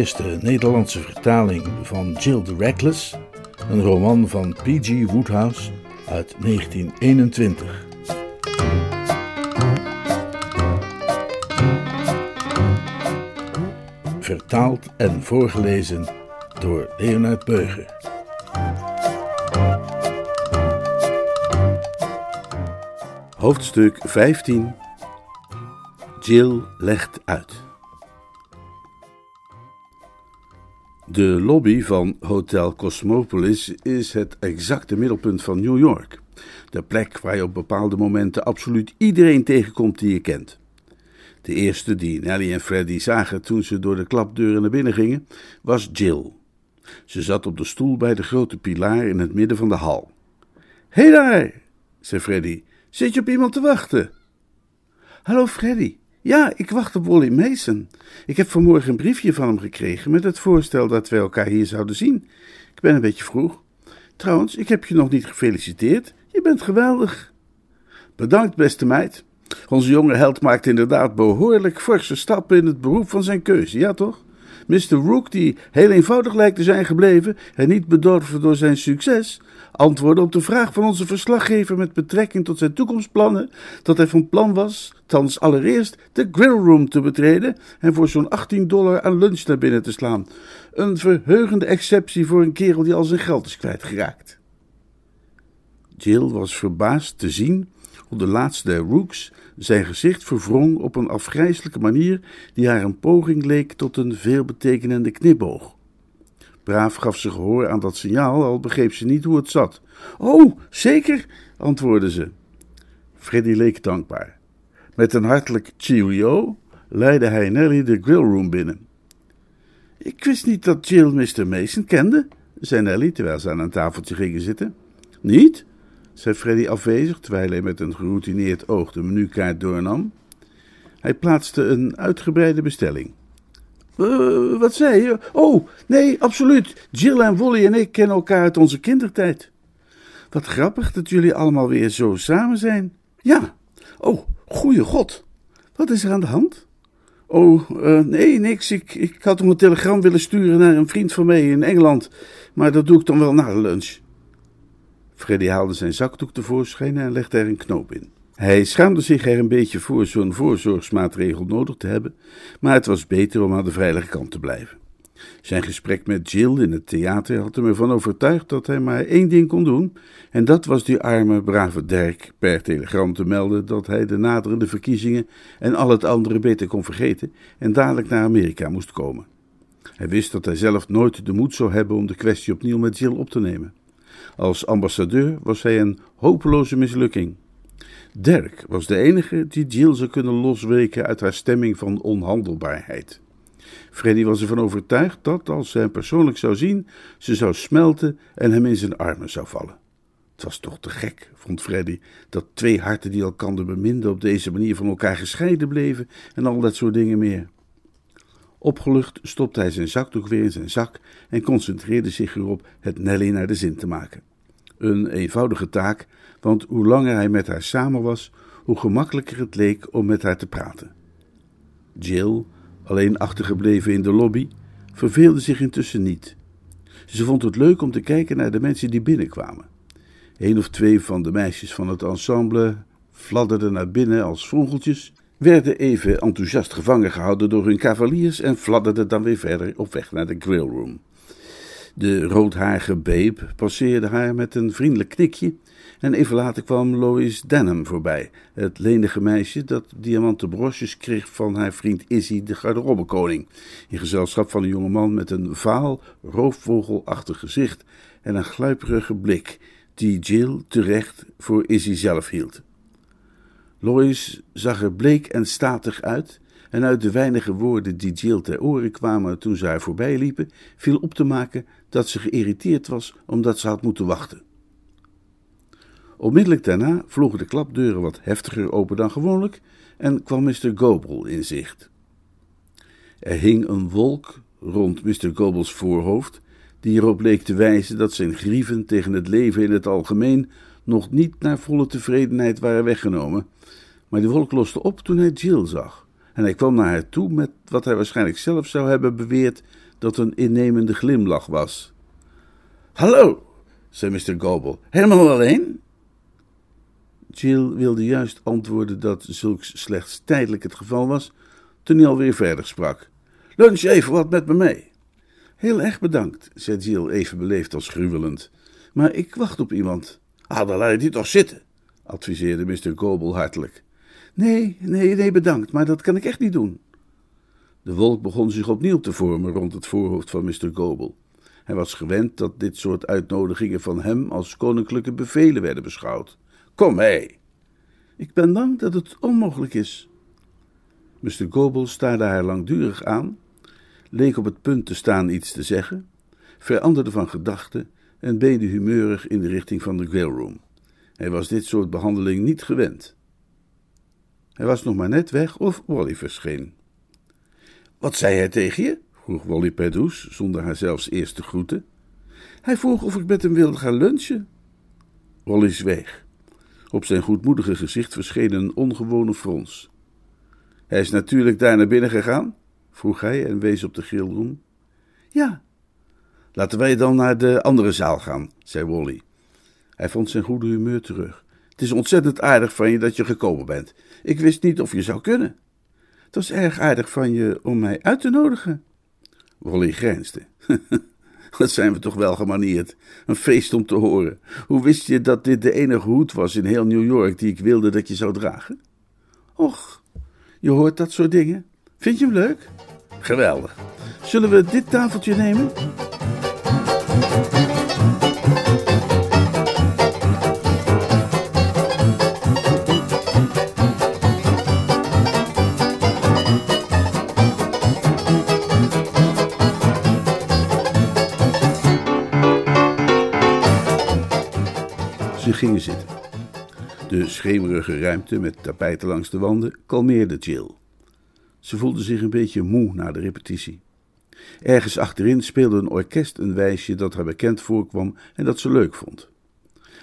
Eerste Nederlandse vertaling van Jill the Reckless, een roman van P.G. Woodhouse uit 1921. Vertaald en voorgelezen door Leonard Beuger. Hoofdstuk 15 Jill legt uit. De lobby van Hotel Cosmopolis is het exacte middelpunt van New York. De plek waar je op bepaalde momenten absoluut iedereen tegenkomt die je kent. De eerste die Nelly en Freddy zagen toen ze door de klapdeuren naar binnen gingen, was Jill. Ze zat op de stoel bij de grote pilaar in het midden van de hal. Hé hey daar, zei Freddy, zit je op iemand te wachten? Hallo Freddy, ja, ik wacht op Wally Mason. Ik heb vanmorgen een briefje van hem gekregen met het voorstel dat we elkaar hier zouden zien. Ik ben een beetje vroeg. Trouwens, ik heb je nog niet gefeliciteerd. Je bent geweldig. Bedankt, beste meid. Onze jonge held maakt inderdaad behoorlijk forse stappen in het beroep van zijn keuze, ja toch? Mr. Rook, die heel eenvoudig lijkt te zijn gebleven en niet bedorven door zijn succes, antwoordde op de vraag van onze verslaggever met betrekking tot zijn toekomstplannen dat hij van plan was, thans allereerst de grillroom te betreden en voor zo'n 18 dollar aan lunch naar binnen te slaan. Een verheugende exceptie voor een kerel die al zijn geld is kwijtgeraakt. Jill was verbaasd te zien hoe de laatste der Rooks zijn gezicht verwrong op een afgrijselijke manier die haar een poging leek tot een veelbetekenende knipoog. Braaf gaf ze gehoor aan dat signaal, al begreep ze niet hoe het zat. Oh, zeker, antwoordde ze. Freddy leek dankbaar. Met een hartelijk cheerio leidde hij Nelly de grillroom binnen. Ik wist niet dat Jill Mr. Mason kende, zei Nelly terwijl ze aan een tafeltje gingen zitten. Niet? Zei Freddy afwezig, terwijl hij met een geroutineerd oog de menukaart doornam. Hij plaatste een uitgebreide bestelling. Uh, wat zei je? Oh, nee, absoluut. Jill en Wally en ik kennen elkaar uit onze kindertijd. Wat grappig dat jullie allemaal weer zo samen zijn. Ja. Oh, goeie god. Wat is er aan de hand? Oh, uh, nee, niks. Ik, ik had om een telegram willen sturen naar een vriend van mij in Engeland. Maar dat doe ik dan wel na lunch. Freddy haalde zijn zakdoek tevoorschijn en legde er een knoop in. Hij schaamde zich er een beetje voor zo'n voorzorgsmaatregel nodig te hebben, maar het was beter om aan de veilige kant te blijven. Zijn gesprek met Jill in het theater had hem ervan overtuigd dat hij maar één ding kon doen, en dat was die arme, brave Dirk per telegram te melden dat hij de naderende verkiezingen en al het andere beter kon vergeten en dadelijk naar Amerika moest komen. Hij wist dat hij zelf nooit de moed zou hebben om de kwestie opnieuw met Jill op te nemen. Als ambassadeur was hij een hopeloze mislukking. Dirk was de enige die Jill zou kunnen losweken uit haar stemming van onhandelbaarheid. Freddy was ervan overtuigd dat, als ze hem persoonlijk zou zien, ze zou smelten en hem in zijn armen zou vallen. Het was toch te gek, vond Freddy, dat twee harten die elkander beminden op deze manier van elkaar gescheiden bleven en al dat soort dingen meer. Opgelucht stopte hij zijn zakdoek weer in zijn zak en concentreerde zich erop het Nelly naar de zin te maken. Een eenvoudige taak, want hoe langer hij met haar samen was, hoe gemakkelijker het leek om met haar te praten. Jill, alleen achtergebleven in de lobby, verveelde zich intussen niet. Ze vond het leuk om te kijken naar de mensen die binnenkwamen. Een of twee van de meisjes van het ensemble fladderden naar binnen als vogeltjes, werden even enthousiast gevangen gehouden door hun cavaliers en fladderden dan weer verder op weg naar de grillroom. De roodharige Babe passeerde haar met een vriendelijk knikje en even later kwam Lois Denham voorbij, het lenige meisje dat diamanten broches kreeg van haar vriend Izzy, de garderobekoning, in gezelschap van een jongeman met een vaal, roofvogelachtig gezicht en een gluiperige blik, die Jill terecht voor Izzy zelf hield. Lois zag er bleek en statig uit, en uit de weinige woorden die Jill ter oren kwamen toen ze haar voorbij liepen, viel op te maken dat ze geïrriteerd was omdat ze had moeten wachten. Onmiddellijk daarna vlogen de klapdeuren wat heftiger open dan gewoonlijk en kwam Mr. Goebel in zicht. Er hing een wolk rond Mr. Goebels voorhoofd, die erop leek te wijzen dat zijn grieven tegen het leven in het algemeen nog niet naar volle tevredenheid waren weggenomen. Maar die wolk loste op toen hij Jill zag, en hij kwam naar haar toe met wat hij waarschijnlijk zelf zou hebben beweerd dat een innemende glimlach was. Hallo, zei Mr. Goebel, helemaal alleen? Jill wilde juist antwoorden dat zulks slechts tijdelijk het geval was, toen hij alweer verder sprak. Lunch even wat met me mee. Heel erg bedankt, zei Jill even beleefd als gruwelend. Maar ik wacht op iemand. Ah, dan laat je toch zitten, adviseerde Mr. Goebel hartelijk. Nee, nee, nee, bedankt, maar dat kan ik echt niet doen. De wolk begon zich opnieuw te vormen rond het voorhoofd van Mr. Goebel. Hij was gewend dat dit soort uitnodigingen van hem als koninklijke bevelen werden beschouwd. Kom mee. Ik ben bang dat het onmogelijk is. Mr. Goebel staarde haar langdurig aan, leek op het punt te staan iets te zeggen, veranderde van gedachten en beende humeurig in de richting van de grillroom. Hij was dit soort behandeling niet gewend. Hij was nog maar net weg of Wally verscheen. Wat zei hij tegen je? vroeg Wally Perdoes, zonder haar zelfs eerst te groeten. Hij vroeg of ik met hem wilde gaan lunchen. Wally zweeg. Op zijn goedmoedige gezicht verscheen een ongewone frons. Hij is natuurlijk daar naar binnen gegaan? vroeg hij en wees op de grillroom. Ja. Laten wij dan naar de andere zaal gaan, zei Wally. Hij vond zijn goede humeur terug. Het is ontzettend aardig van je dat je gekomen bent. Ik wist niet of je zou kunnen. Het was erg aardig van je om mij uit te nodigen. Wally grijnsde. Wat zijn we toch wel gemanierd. Een feest om te horen. Hoe wist je dat dit de enige hoed was in heel New York die ik wilde dat je zou dragen? Och, je hoort dat soort dingen. Vind je hem leuk? Geweldig. Zullen we dit tafeltje nemen? Gingen zitten. De schemerige ruimte met tapijten langs de wanden kalmeerde Jill. Ze voelde zich een beetje moe na de repetitie. Ergens achterin speelde een orkest een wijsje dat haar bekend voorkwam en dat ze leuk vond.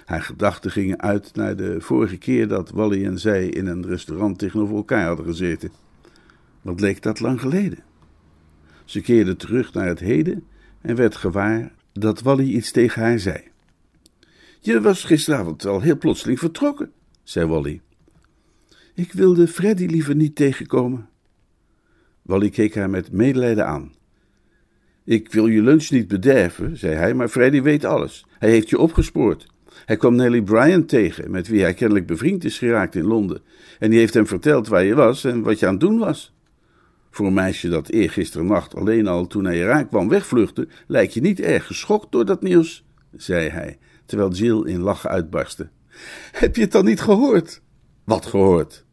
Haar gedachten gingen uit naar de vorige keer dat Wally en zij in een restaurant tegenover elkaar hadden gezeten. Wat leek dat lang geleden? Ze keerde terug naar het heden en werd gewaar dat Wally iets tegen haar zei. Je was gisteravond al heel plotseling vertrokken, zei Wally. Ik wilde Freddy liever niet tegenkomen. Wally keek haar met medelijden aan. Ik wil je lunch niet bederven, zei hij, maar Freddy weet alles. Hij heeft je opgespoord. Hij kwam Nellie Bryan tegen, met wie hij kennelijk bevriend is geraakt in Londen. En die heeft hem verteld waar je was en wat je aan het doen was. Voor een meisje dat eergisternacht alleen al toen hij eraan kwam wegvluchtte, lijkt je niet erg geschokt door dat nieuws, zei hij, terwijl Jill in lachen uitbarstte. Heb je het dan niet gehoord? Wat gehoord?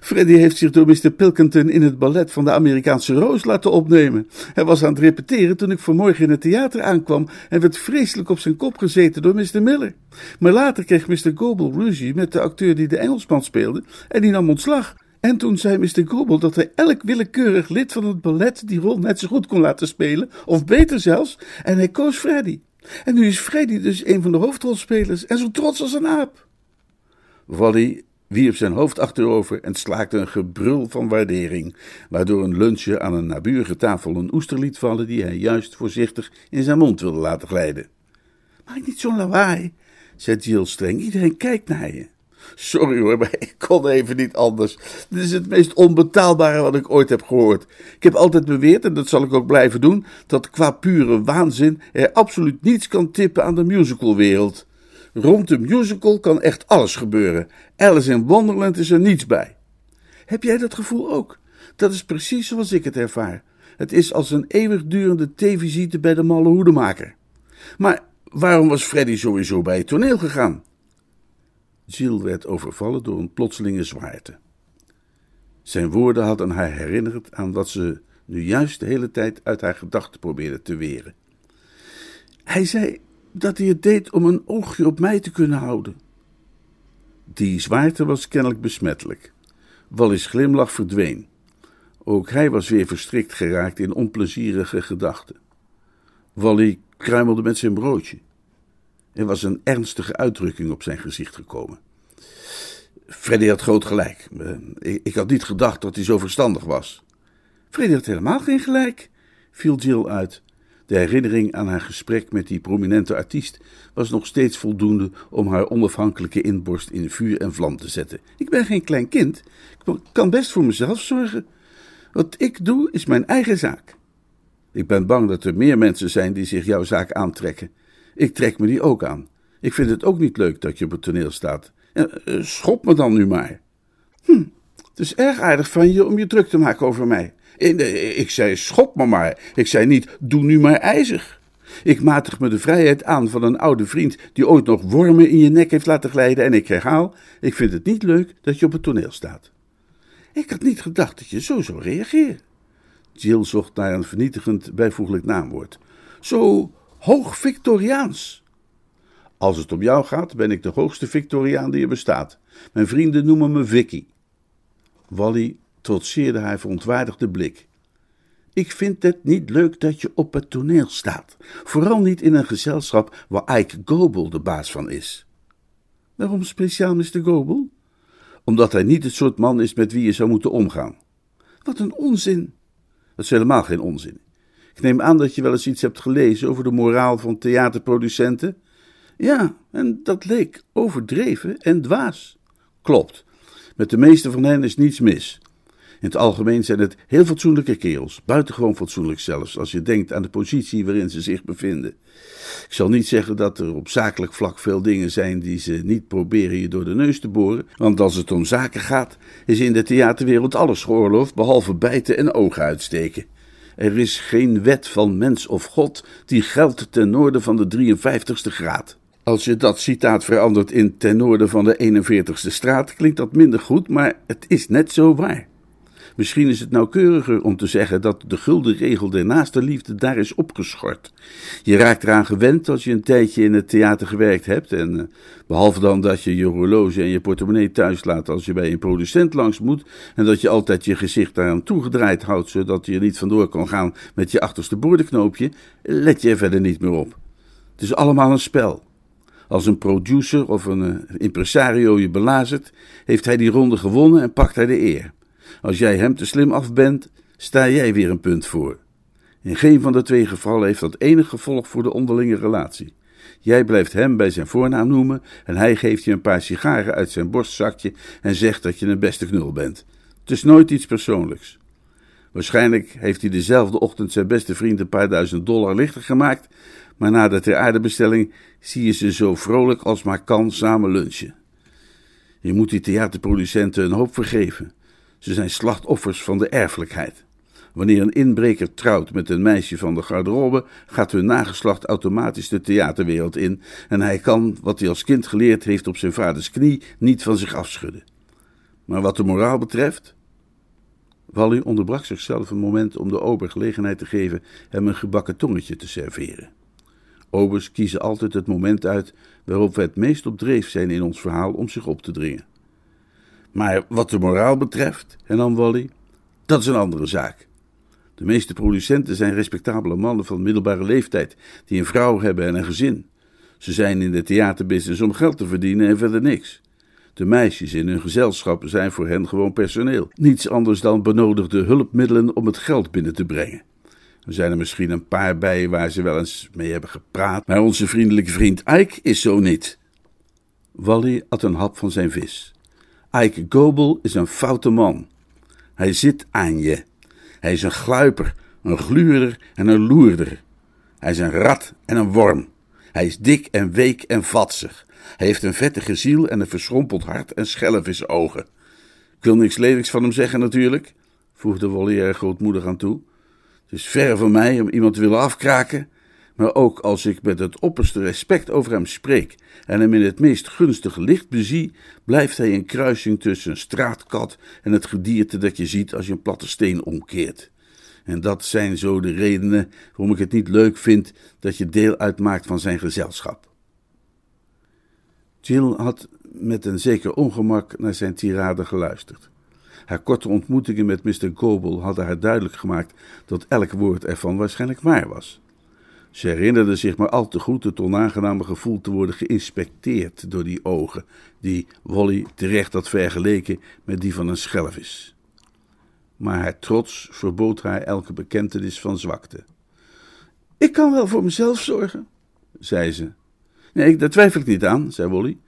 Freddy heeft zich door Mr. Pilkington in het ballet van de Amerikaanse Roos laten opnemen. Hij was aan het repeteren toen ik vanmorgen in het theater aankwam en werd vreselijk op zijn kop gezeten door Mr. Miller. Maar later kreeg Mr. Goebel ruzie met de acteur die de Engelsman speelde en die nam ontslag. En toen zei Mr. Goebel dat hij elk willekeurig lid van het ballet die rol net zo goed kon laten spelen, of beter zelfs, en hij koos Freddy. En nu is Freddy dus een van de hoofdrolspelers en zo trots als een aap. Wally wierp zijn hoofd achterover en slaakte een gebrul van waardering, waardoor een lunchje aan een naburige tafel een oester liet vallen die hij juist voorzichtig in zijn mond wilde laten glijden. Maak niet zo'n lawaai, zei Jill streng. Iedereen kijkt naar je. Sorry hoor, maar ik kon even niet anders. Dit is het meest onbetaalbare wat ik ooit heb gehoord. Ik heb altijd beweerd, en dat zal ik ook blijven doen, dat qua pure waanzin er absoluut niets kan tippen aan de musicalwereld. Rond de musical kan echt alles gebeuren. Alice in Wonderland is er niets bij. Heb jij dat gevoel ook? Dat is precies zoals ik het ervaar. Het is als een eeuwigdurende theevisite bij de malle hoedemaker. Maar waarom was Freddy sowieso bij het toneel gegaan? Jill werd overvallen door een plotselinge zwaarte. Zijn woorden hadden haar herinnerd aan wat ze nu juist de hele tijd uit haar gedachten probeerde te weren. Hij zei dat hij het deed om een oogje op mij te kunnen houden. Die zwaarte was kennelijk besmettelijk. Wallis glimlach verdween. Ook hij was weer verstrikt geraakt in onplezierige gedachten. Wally kruimelde met zijn broodje. Er was een ernstige uitdrukking op zijn gezicht gekomen. Freddy had groot gelijk. Eh, ik had niet gedacht dat hij zo verstandig was. Freddy had helemaal geen gelijk, viel Jill uit. De herinnering aan haar gesprek met die prominente artiest was nog steeds voldoende om haar onafhankelijke inborst in vuur en vlam te zetten. Ik ben geen klein kind. Ik kan best voor mezelf zorgen. Wat ik doe is mijn eigen zaak. Ik ben bang dat er meer mensen zijn die zich jouw zaak aantrekken. Ik trek me die ook aan. Ik vind het ook niet leuk dat je op het toneel staat. Eh, schop me dan nu maar. Hm, het is erg aardig van je om je druk te maken over mij. Ik zei schop me maar. Ik zei niet doe nu maar ijzig. Ik matig me de vrijheid aan van een oude vriend die ooit nog wormen in je nek heeft laten glijden en ik herhaal, ik vind het niet leuk dat je op het toneel staat. Ik had niet gedacht dat je zo zou reageren. Jill zocht naar een vernietigend bijvoeglijk naamwoord. Zo hoog Victoriaans. Als het om jou gaat, ben ik de hoogste Victoriaan die er bestaat. Mijn vrienden noemen me Vicky. Wally trotseerde haar verontwaardigde blik. Ik vind het niet leuk dat je op het toneel staat. Vooral niet in een gezelschap waar Ike Gobel de baas van is. Waarom speciaal Mr. Gobel? Omdat hij niet het soort man is met wie je zou moeten omgaan. Wat een onzin. Dat is helemaal geen onzin. Ik neem aan dat je wel eens iets hebt gelezen over de moraal van theaterproducenten. Ja, en dat leek overdreven en dwaas. Klopt. Met de meeste van hen is niets mis. In het algemeen zijn het heel fatsoenlijke kerels, buitengewoon fatsoenlijk zelfs, als je denkt aan de positie waarin ze zich bevinden. Ik zal niet zeggen dat er op zakelijk vlak veel dingen zijn die ze niet proberen je door de neus te boren, want als het om zaken gaat, is in de theaterwereld alles geoorloofd behalve bijten en ogen uitsteken. Er is geen wet van mens of God die geldt ten noorden van de 53ste graad. Als je dat citaat verandert in ten noorden van de 41ste straat, klinkt dat minder goed, maar het is net zo waar. Misschien is het nauwkeuriger om te zeggen dat de gulden regel der naaste liefde daar is opgeschort. Je raakt eraan gewend als je een tijdje in het theater gewerkt hebt en eh, behalve dan dat je je horloge en je portemonnee thuis laat als je bij een producent langs moet en dat je altijd je gezicht daaraan toegedraaid houdt zodat je er niet vandoor kan gaan met je achterste boordenknoopje, let je er verder niet meer op. Het is allemaal een spel. Als een producer of een uh, impresario je belazert, heeft hij die ronde gewonnen en pakt hij de eer. Als jij hem te slim af bent, sta jij weer een punt voor. In geen van de twee gevallen heeft dat enig gevolg voor de onderlinge relatie. Jij blijft hem bij zijn voornaam noemen en hij geeft je een paar sigaren uit zijn borstzakje en zegt dat je een beste knul bent. Het is nooit iets persoonlijks. Waarschijnlijk heeft hij dezelfde ochtend zijn beste vriend een paar duizend dollar lichter gemaakt, maar na de ter aardebestelling zie je ze zo vrolijk als maar kan samen lunchen. Je moet die theaterproducenten een hoop vergeven. Ze zijn slachtoffers van de erfelijkheid. Wanneer een inbreker trouwt met een meisje van de garderobe, gaat hun nageslacht automatisch de theaterwereld in en hij kan, wat hij als kind geleerd heeft op zijn vaders knie, niet van zich afschudden. Maar wat de moraal betreft. Wally onderbrak zichzelf een moment om de ober gelegenheid te geven hem een gebakken tongetje te serveren. Obers kiezen altijd het moment uit waarop we het meest op dreef zijn in ons verhaal om zich op te dringen. Maar wat de moraal betreft, hernam Wally, dat is een andere zaak. De meeste producenten zijn respectabele mannen van middelbare leeftijd, die een vrouw hebben en een gezin. Ze zijn in de theaterbusiness om geld te verdienen en verder niks. De meisjes in hun gezelschappen zijn voor hen gewoon personeel. Niets anders dan benodigde hulpmiddelen om het geld binnen te brengen. Er zijn er misschien een paar bij waar ze wel eens mee hebben gepraat, maar onze vriendelijke vriend Ike is zo niet. Wally at een hap van zijn vis. Ike Gobel is een foute man. Hij zit aan je. Hij is een gluiper, een gluurder en een loerder. Hij is een rat en een worm. Hij is dik en week en vatsig. Hij heeft een vettige ziel en een verschrompeld hart en schelvisogen. Ik wil niks lelijks van hem zeggen natuurlijk, voegde Wally er grootmoedig aan toe. Het is ver van mij om iemand te willen afkraken, Maar ook als ik met het opperste respect over hem spreek en hem in het meest gunstige licht bezie, blijft hij een kruising tussen een straatkat en het gedierte dat je ziet als je een platte steen omkeert. En dat zijn zo de redenen waarom ik het niet leuk vind dat je deel uitmaakt van zijn gezelschap. Jill had met een zeker ongemak naar zijn tirade geluisterd. Haar korte ontmoetingen met Mr. Goebel hadden haar duidelijk gemaakt dat elk woord ervan waarschijnlijk waar was. Ze herinnerde zich maar al te goed het onaangename gevoel te worden geïnspecteerd door die ogen, die Wally terecht had vergeleken met die van een schelvis. Maar haar trots verbood haar elke bekentenis van zwakte. Ik kan wel voor mezelf zorgen, zei ze. Nee, daar twijfel ik niet aan, zei Wally.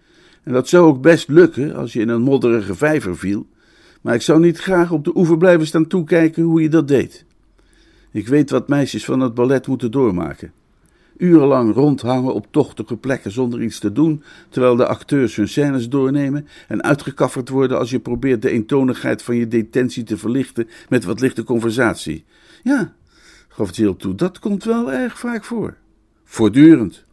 En dat zou ook best lukken als je in een modderige vijver viel. Maar ik zou niet graag op de oever blijven staan toekijken hoe je dat deed. Ik weet wat meisjes van het ballet moeten doormaken. Urenlang rondhangen op tochtige plekken zonder iets te doen, terwijl de acteurs hun scènes doornemen en uitgekafferd worden als je probeert de eentonigheid van je detentie te verlichten met wat lichte conversatie. Ja, gaf Jill toe, dat komt wel erg vaak voor. Voortdurend.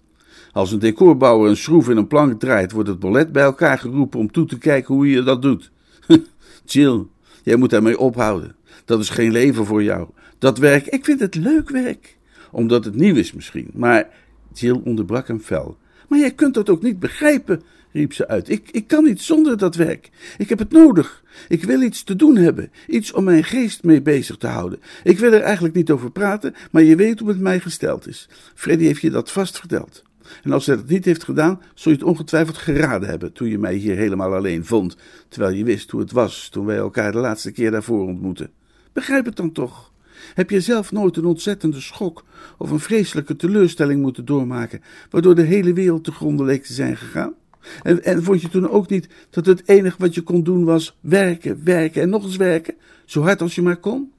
Als een decorbouwer een schroef in een plank draait, wordt het ballet bij elkaar geroepen om toe te kijken hoe je dat doet. Jill, jij moet daarmee ophouden. Dat is geen leven voor jou. Dat werk, ik vind het leuk werk. Omdat het nieuw is misschien. Maar Jill onderbrak hem fel. Maar jij kunt dat ook niet begrijpen, riep ze uit. Ik, ik kan niet zonder dat werk. Ik heb het nodig. Ik wil iets te doen hebben. Iets om mijn geest mee bezig te houden. Ik wil er eigenlijk niet over praten, maar je weet hoe het mij gesteld is. Freddy heeft je dat vast verteld. En als hij dat niet heeft gedaan, zul je het ongetwijfeld geraden hebben toen je mij hier helemaal alleen vond, terwijl je wist hoe het was toen wij elkaar de laatste keer daarvoor ontmoetten. Begrijp het dan toch? Heb je zelf nooit een ontzettende schok of een vreselijke teleurstelling moeten doormaken, waardoor de hele wereld te gronden leek te zijn gegaan? En, en vond je toen ook niet dat het enige wat je kon doen was werken, werken en nog eens werken, zo hard als je maar kon?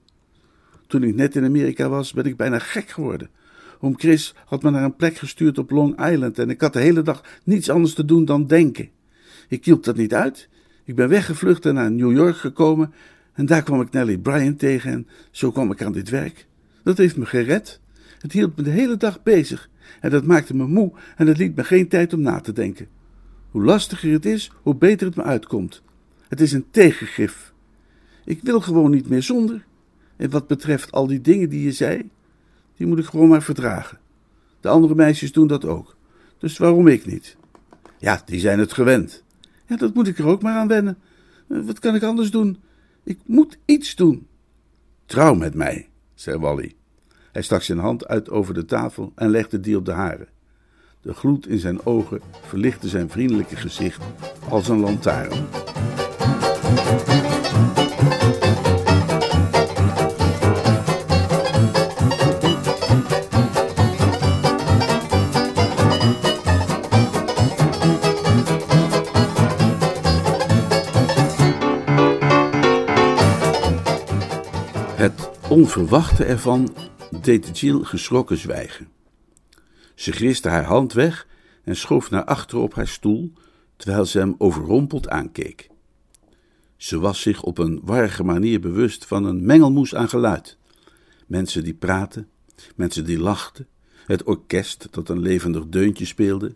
Toen ik net in Amerika was, ben ik bijna gek geworden. Oom Chris had me naar een plek gestuurd op Long Island en ik had de hele dag niets anders te doen dan denken. Ik hield dat niet uit. Ik ben weggevlucht en naar New York gekomen en daar kwam ik Nellie Bryan tegen en zo kwam ik aan dit werk. Dat heeft me gered. Het hield me de hele dag bezig en dat maakte me moe en het liet me geen tijd om na te denken. Hoe lastiger het is, hoe beter het me uitkomt. Het is een tegengif. Ik wil gewoon niet meer zonder. En wat betreft al die dingen die je zei, die moet ik gewoon maar verdragen. De andere meisjes doen dat ook. Dus waarom ik niet? Ja, die zijn het gewend. Ja, dat moet ik er ook maar aan wennen. Eh, wat kan ik anders doen? Ik moet iets doen. Trouw met mij, zei Wally. Hij stak zijn hand uit over de tafel en legde die op de hare. De gloed in zijn ogen verlichtte zijn vriendelijke gezicht als een lantaarn. Onverwachte ervan deed Jill geschrokken zwijgen. Ze griste haar hand weg en schoof naar achteren op haar stoel, terwijl ze hem overrompeld aankeek. Ze was zich op een warrige manier bewust van een mengelmoes aan geluid. Mensen die praten, mensen die lachten, het orkest dat een levendig deuntje speelde.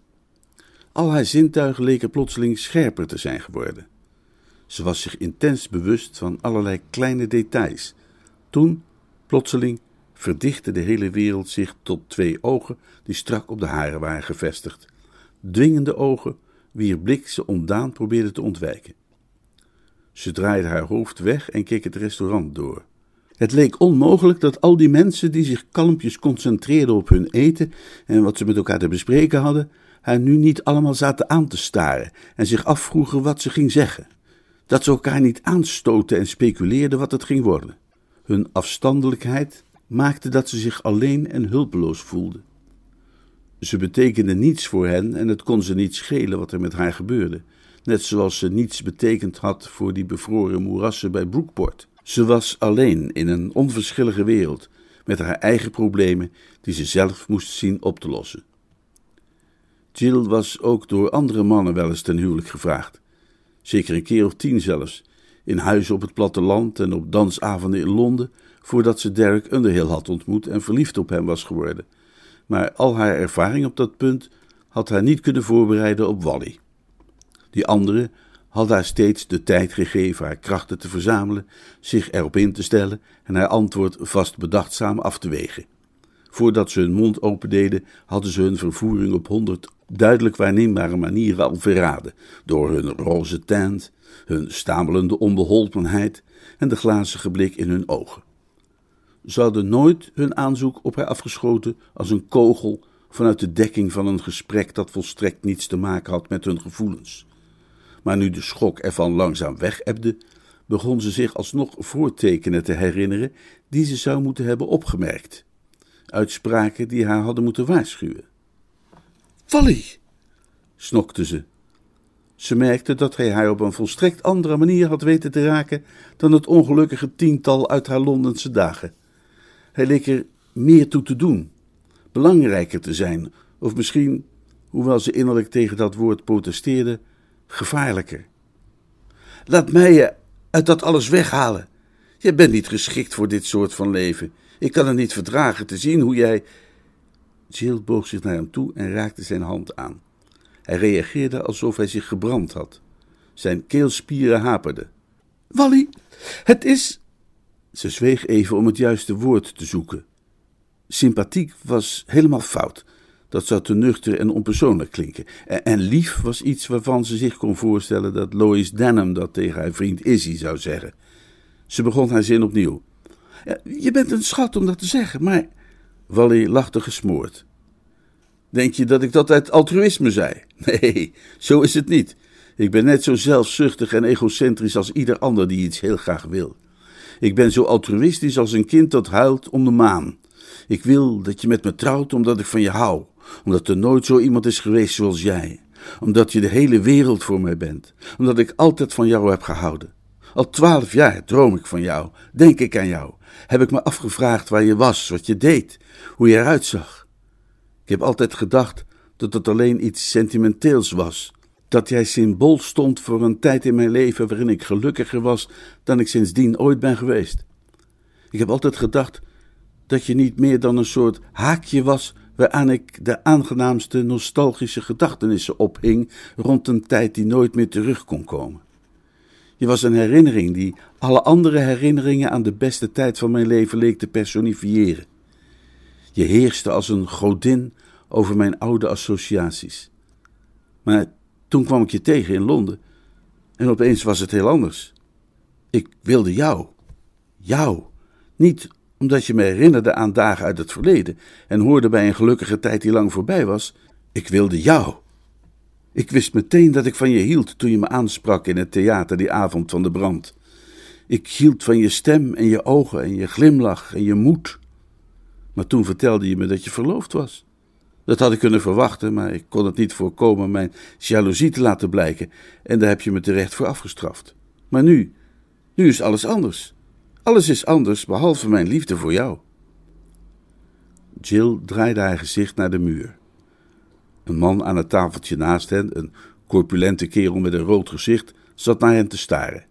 Al haar zintuigen leken plotseling scherper te zijn geworden. Ze was zich intens bewust van allerlei kleine details toen, plotseling, verdichtte de hele wereld zich tot twee ogen die strak op de haren waren gevestigd. Dwingende ogen, wier blik ze ontdaan probeerde te ontwijken. Ze draaide haar hoofd weg en keek het restaurant door. Het leek onmogelijk dat al die mensen die zich kalmpjes concentreerden op hun eten en wat ze met elkaar te bespreken hadden, haar nu niet allemaal zaten aan te staren en zich afvroegen wat ze ging zeggen. Dat ze elkaar niet aanstoten en speculeerden wat het ging worden. Hun afstandelijkheid maakte dat ze zich alleen en hulpeloos voelde. Ze betekende niets voor hen en het kon ze niet schelen wat er met haar gebeurde, net zoals ze niets betekend had voor die bevroren moerassen bij Brookport. Ze was alleen in een onverschillige wereld, met haar eigen problemen die ze zelf moest zien op te lossen. Jill was ook door andere mannen wel eens ten huwelijk gevraagd, zeker een keer of tien zelfs, in huizen op het platteland en op dansavonden in Londen, voordat ze Derek Underhill had ontmoet en verliefd op hem was geworden. maar al haar ervaring op dat punt had haar niet kunnen voorbereiden op Wally. Die andere had haar steeds de tijd gegeven haar krachten te verzamelen, zich erop in te stellen en haar antwoord vast bedachtzaam af te wegen. Voordat ze hun mond opendeden, hadden ze hun vervoering op honderd duidelijk waarneembare manieren al verraden, door hun roze tint, hun stamelende onbeholpenheid en de glazige blik in hun ogen. Ze hadden nooit hun aanzoek op haar afgeschoten als een kogel vanuit de dekking van een gesprek dat volstrekt niets te maken had met hun gevoelens. Maar nu de schok ervan langzaam wegebde, begon ze zich alsnog voortekenen te herinneren die ze zou moeten hebben opgemerkt. Uitspraken die haar hadden moeten waarschuwen. Wally! snokte ze. Ze merkte dat hij haar op een volstrekt andere manier had weten te raken dan het ongelukkige tiental uit haar Londense dagen. Hij leek er meer toe te doen, belangrijker te zijn, of misschien, hoewel ze innerlijk tegen dat woord protesteerde, gevaarlijker. Laat mij je uit dat alles weghalen. Je bent niet geschikt voor dit soort van leven. Ik kan het niet verdragen te zien hoe jij. Jill boog zich naar hem toe en raakte zijn hand aan. Hij reageerde alsof hij zich gebrand had. Zijn keelspieren haperden. Wally, het is. Ze zweeg even om het juiste woord te zoeken. Sympathiek was helemaal fout. Dat zou te nuchter en onpersoonlijk klinken. En, lief was iets waarvan ze zich kon voorstellen dat Lois Denham dat tegen haar vriend Izzy zou zeggen. Ze begon haar zin opnieuw. Je bent een schat om dat te zeggen, maar. Wally lachte gesmoord. Denk je dat ik dat uit altruïsme zei? Nee, zo is het niet. Ik ben net zo zelfzuchtig en egocentrisch als ieder ander die iets heel graag wil. Ik ben zo altruïstisch als een kind dat huilt om de maan. Ik wil dat je met me trouwt omdat ik van je hou, omdat er nooit zo iemand is geweest zoals jij, omdat je de hele wereld voor mij bent, omdat ik altijd van jou heb gehouden. Al twaalf jaar droom ik van jou, denk ik aan jou, heb ik me afgevraagd waar je was, wat je deed, hoe je eruit zag. Ik heb altijd gedacht dat het alleen iets sentimenteels was, dat jij symbool stond voor een tijd in mijn leven waarin ik gelukkiger was dan ik sindsdien ooit ben geweest. Ik heb altijd gedacht dat je niet meer dan een soort haakje was waaraan ik de aangenaamste nostalgische gedachtenissen ophing rond een tijd die nooit meer terug kon komen. Je was een herinnering die alle andere herinneringen aan de beste tijd van mijn leven leek te personifiëren. Je heerste als een godin over mijn oude associaties. Maar toen kwam ik je tegen in Londen en opeens was het heel anders. Ik wilde jou. Jou. Niet omdat je me herinnerde aan dagen uit het verleden en hoorde bij een gelukkige tijd die lang voorbij was. Ik wilde jou. Ik wist meteen dat ik van je hield toen je me aansprak in het theater die avond van de brand. Ik hield van je stem en je ogen en je glimlach en je moed. Maar toen vertelde je me dat je verloofd was. Dat had ik kunnen verwachten, maar ik kon het niet voorkomen mijn jaloezie te laten blijken en daar heb je me terecht voor afgestraft. Maar nu, nu is alles anders. Alles is anders behalve mijn liefde voor jou. Jill draaide haar gezicht naar de muur. Een man aan het tafeltje naast hen, een corpulente kerel met een rood gezicht, zat naar hen te staren.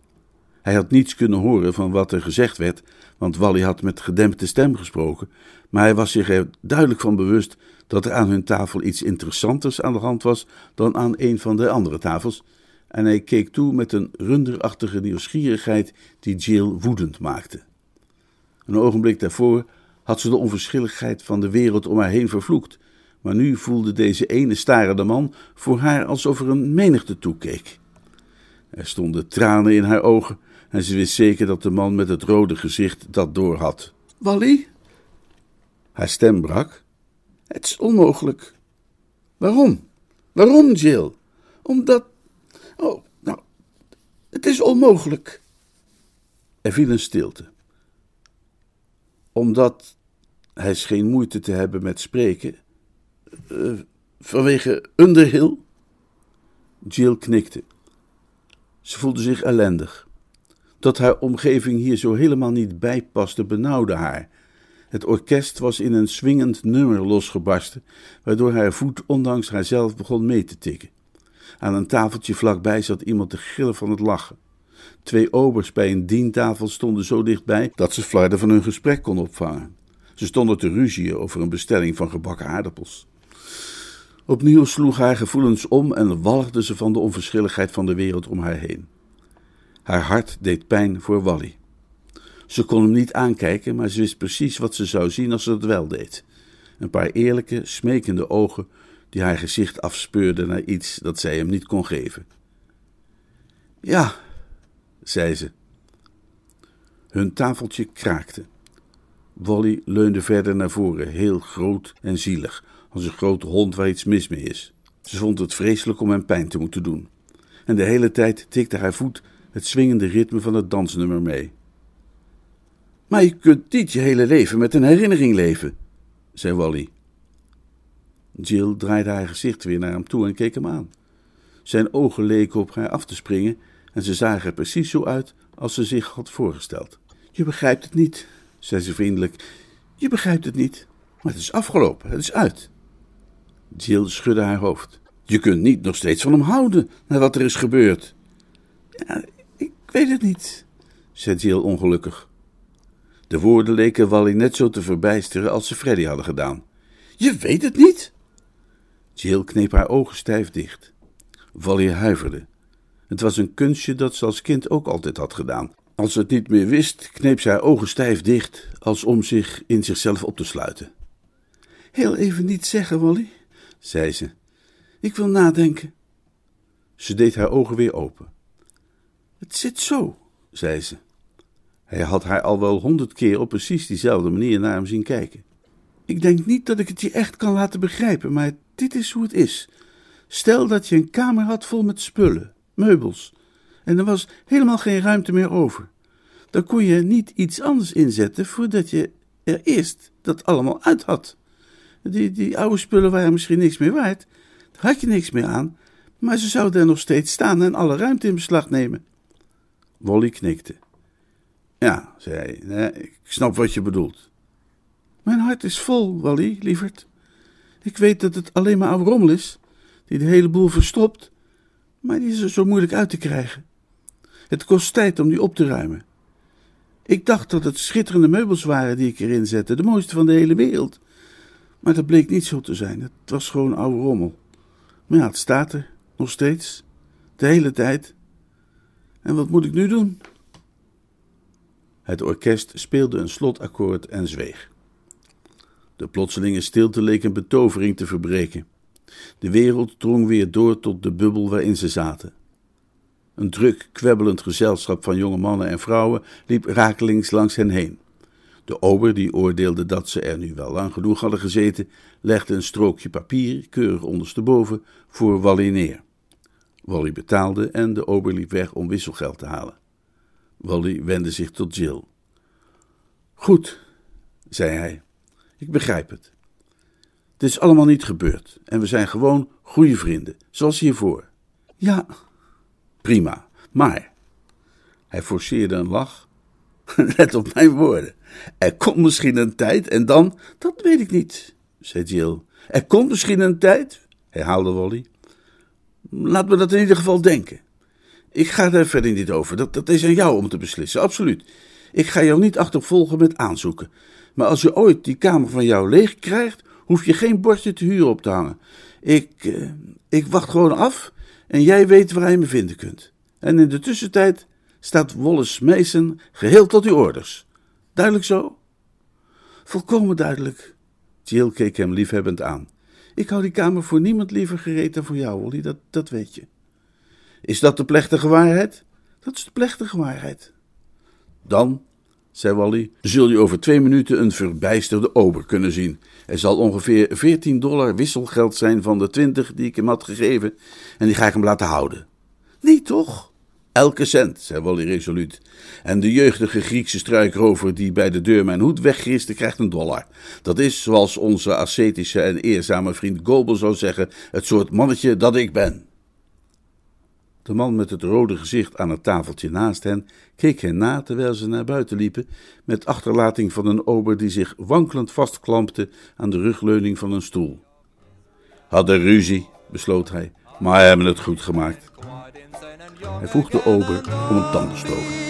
Hij had niets kunnen horen van wat er gezegd werd, want Wally had met gedempte stem gesproken, maar hij was zich er duidelijk van bewust dat er aan hun tafel iets interessanters aan de hand was dan aan een van de andere tafels, en hij keek toe met een runderachtige nieuwsgierigheid die Jill woedend maakte. Een ogenblik daarvoor had ze de onverschilligheid van de wereld om haar heen vervloekt, maar nu voelde deze ene starende man voor haar alsof er een menigte toekeek. Er stonden tranen in haar ogen en ze wist zeker dat de man met het rode gezicht dat doorhad. Wally? Haar stem brak. Het is onmogelijk. Waarom? Waarom, Jill? Omdat. Oh, nou, het is onmogelijk. Er viel een stilte. Omdat hij scheen moeite te hebben met spreken. Uh, vanwege Underhill? Jill knikte. Ze voelde zich ellendig. Dat haar omgeving hier zo helemaal niet bijpaste, benauwde haar. Het orkest was in een swingend nummer losgebarsten, waardoor haar voet ondanks haarzelf begon mee te tikken. Aan een tafeltje vlakbij zat iemand te gillen van het lachen. Twee obers bij een dientafel stonden zo dichtbij dat ze flarden van hun gesprek kon opvangen. Ze stonden te ruzieën over een bestelling van gebakken aardappels. Opnieuw sloeg haar gevoelens om en walgde ze van de onverschilligheid van de wereld om haar heen. Haar hart deed pijn voor Wally. Ze kon hem niet aankijken, maar ze wist precies wat ze zou zien als ze het wel deed. Een paar eerlijke, smekende ogen die haar gezicht afspeurden naar iets dat zij hem niet kon geven. Ja, zei ze. Hun tafeltje kraakte. Wally leunde verder naar voren, heel groot en zielig, als een grote hond waar iets mis mee is. Ze vond het vreselijk om hem pijn te moeten doen. En de hele tijd tikte haar voet het swingende ritme van het dansnummer mee. Maar je kunt niet je hele leven met een herinnering leven, zei Wally. Jill draaide haar gezicht weer naar hem toe en keek hem aan. Zijn ogen leken op haar af te springen en ze zagen er precies zo uit als ze zich had voorgesteld. Je begrijpt het niet, zei ze vriendelijk. Je begrijpt het niet. Maar het is afgelopen, het is uit. Jill schudde haar hoofd. Je kunt niet nog steeds van hem houden, na wat er is gebeurd. Ja, weet het niet, zei Jill ongelukkig. De woorden leken Wally net zo te verbijsteren als ze Freddy hadden gedaan. Je weet het niet? Jill kneep haar ogen stijf dicht. Wally huiverde. Het was een kunstje dat ze als kind ook altijd had gedaan. Als ze het niet meer wist, kneep ze haar ogen stijf dicht, als om zich in zichzelf op te sluiten. Heel even niet zeggen, Wally, zei ze. Ik wil nadenken. Ze deed haar ogen weer open. Het zit zo, zei ze. Hij had haar al wel honderd keer op precies diezelfde manier naar hem zien kijken. Ik denk niet dat ik het je echt kan laten begrijpen, maar dit is hoe het is. Stel dat je een kamer had vol met spullen, meubels, en er was helemaal geen ruimte meer over. Dan kon je niet iets anders inzetten voordat je er eerst dat allemaal uit had. Die, die oude spullen waren misschien niks meer waard, daar had je niks meer aan, maar ze zouden er nog steeds staan en alle ruimte in beslag nemen. Wally knikte. Ja, zei hij, ik snap wat je bedoelt. Mijn hart is vol, Wally, lieverd. Ik weet dat het alleen maar rommel is, die de hele boel verstopt, maar die is er zo moeilijk uit te krijgen. Het kost tijd om die op te ruimen. Ik dacht dat het schitterende meubels waren die ik erin zette, de mooiste van de hele wereld. Maar dat bleek niet zo te zijn. Het was gewoon oude rommel. Maar ja, het staat er, nog steeds, de hele tijd. En wat moet ik nu doen? Het orkest speelde een slotakkoord en zweeg. De plotselinge stilte leek een betovering te verbreken. De wereld drong weer door tot de bubbel waarin ze zaten. Een druk, kwebbelend gezelschap van jonge mannen en vrouwen liep rakelings langs hen heen. De ober, die oordeelde dat ze er nu wel lang genoeg hadden gezeten, legde een strookje papier, keurig ondersteboven, voor Wally neer. Wally betaalde en de ober liep weg om wisselgeld te halen. Wally wendde zich tot Jill. Goed, zei hij, ik begrijp het. Het is allemaal niet gebeurd en we zijn gewoon goede vrienden, zoals hiervoor. Ja, prima, maar. Hij forceerde een lach. Let op mijn woorden. Er komt misschien een tijd en dan. Dat weet ik niet, zei Jill. Er komt misschien een tijd, herhaalde Wally. Laat me dat in ieder geval denken. Ik ga daar verder niet over. Dat, dat is aan jou om te beslissen, absoluut. Ik ga jou niet achtervolgen met aanzoeken. Maar als je ooit die kamer van jou leeg krijgt, hoef je geen bordje te huur op te hangen. Ik, eh, ik wacht gewoon af en jij weet waar je me vinden kunt. En in de tussentijd staat Wallace Mason geheel tot uw orders. Duidelijk zo? Volkomen duidelijk. Jill keek hem liefhebbend aan. Ik hou die kamer voor niemand liever gereed dan voor jou, Wally, dat, dat weet je. Is dat de plechtige waarheid? Dat is de plechtige waarheid. Dan, zei Wally, zul je over twee minuten een verbijsterde ober kunnen zien. Er zal ongeveer 14 dollar wisselgeld zijn van de 20 die ik hem had gegeven, en die ga ik hem laten houden. Nee, toch? Elke cent, zei Wally resoluut. En de jeugdige Griekse struikrover die bij de deur mijn hoed weggriste, krijgt een dollar. Dat is, zoals onze ascetische en eerzame vriend Gobel zou zeggen, het soort mannetje dat ik ben. De man met het rode gezicht aan het tafeltje naast hen keek hen na terwijl ze naar buiten liepen, met achterlating van een ober die zich wankelend vastklampte aan de rugleuning van een stoel. Hadden ruzie, besloot hij, maar hebben het goed gemaakt. Hij vroeg de ober om een tandenstoker.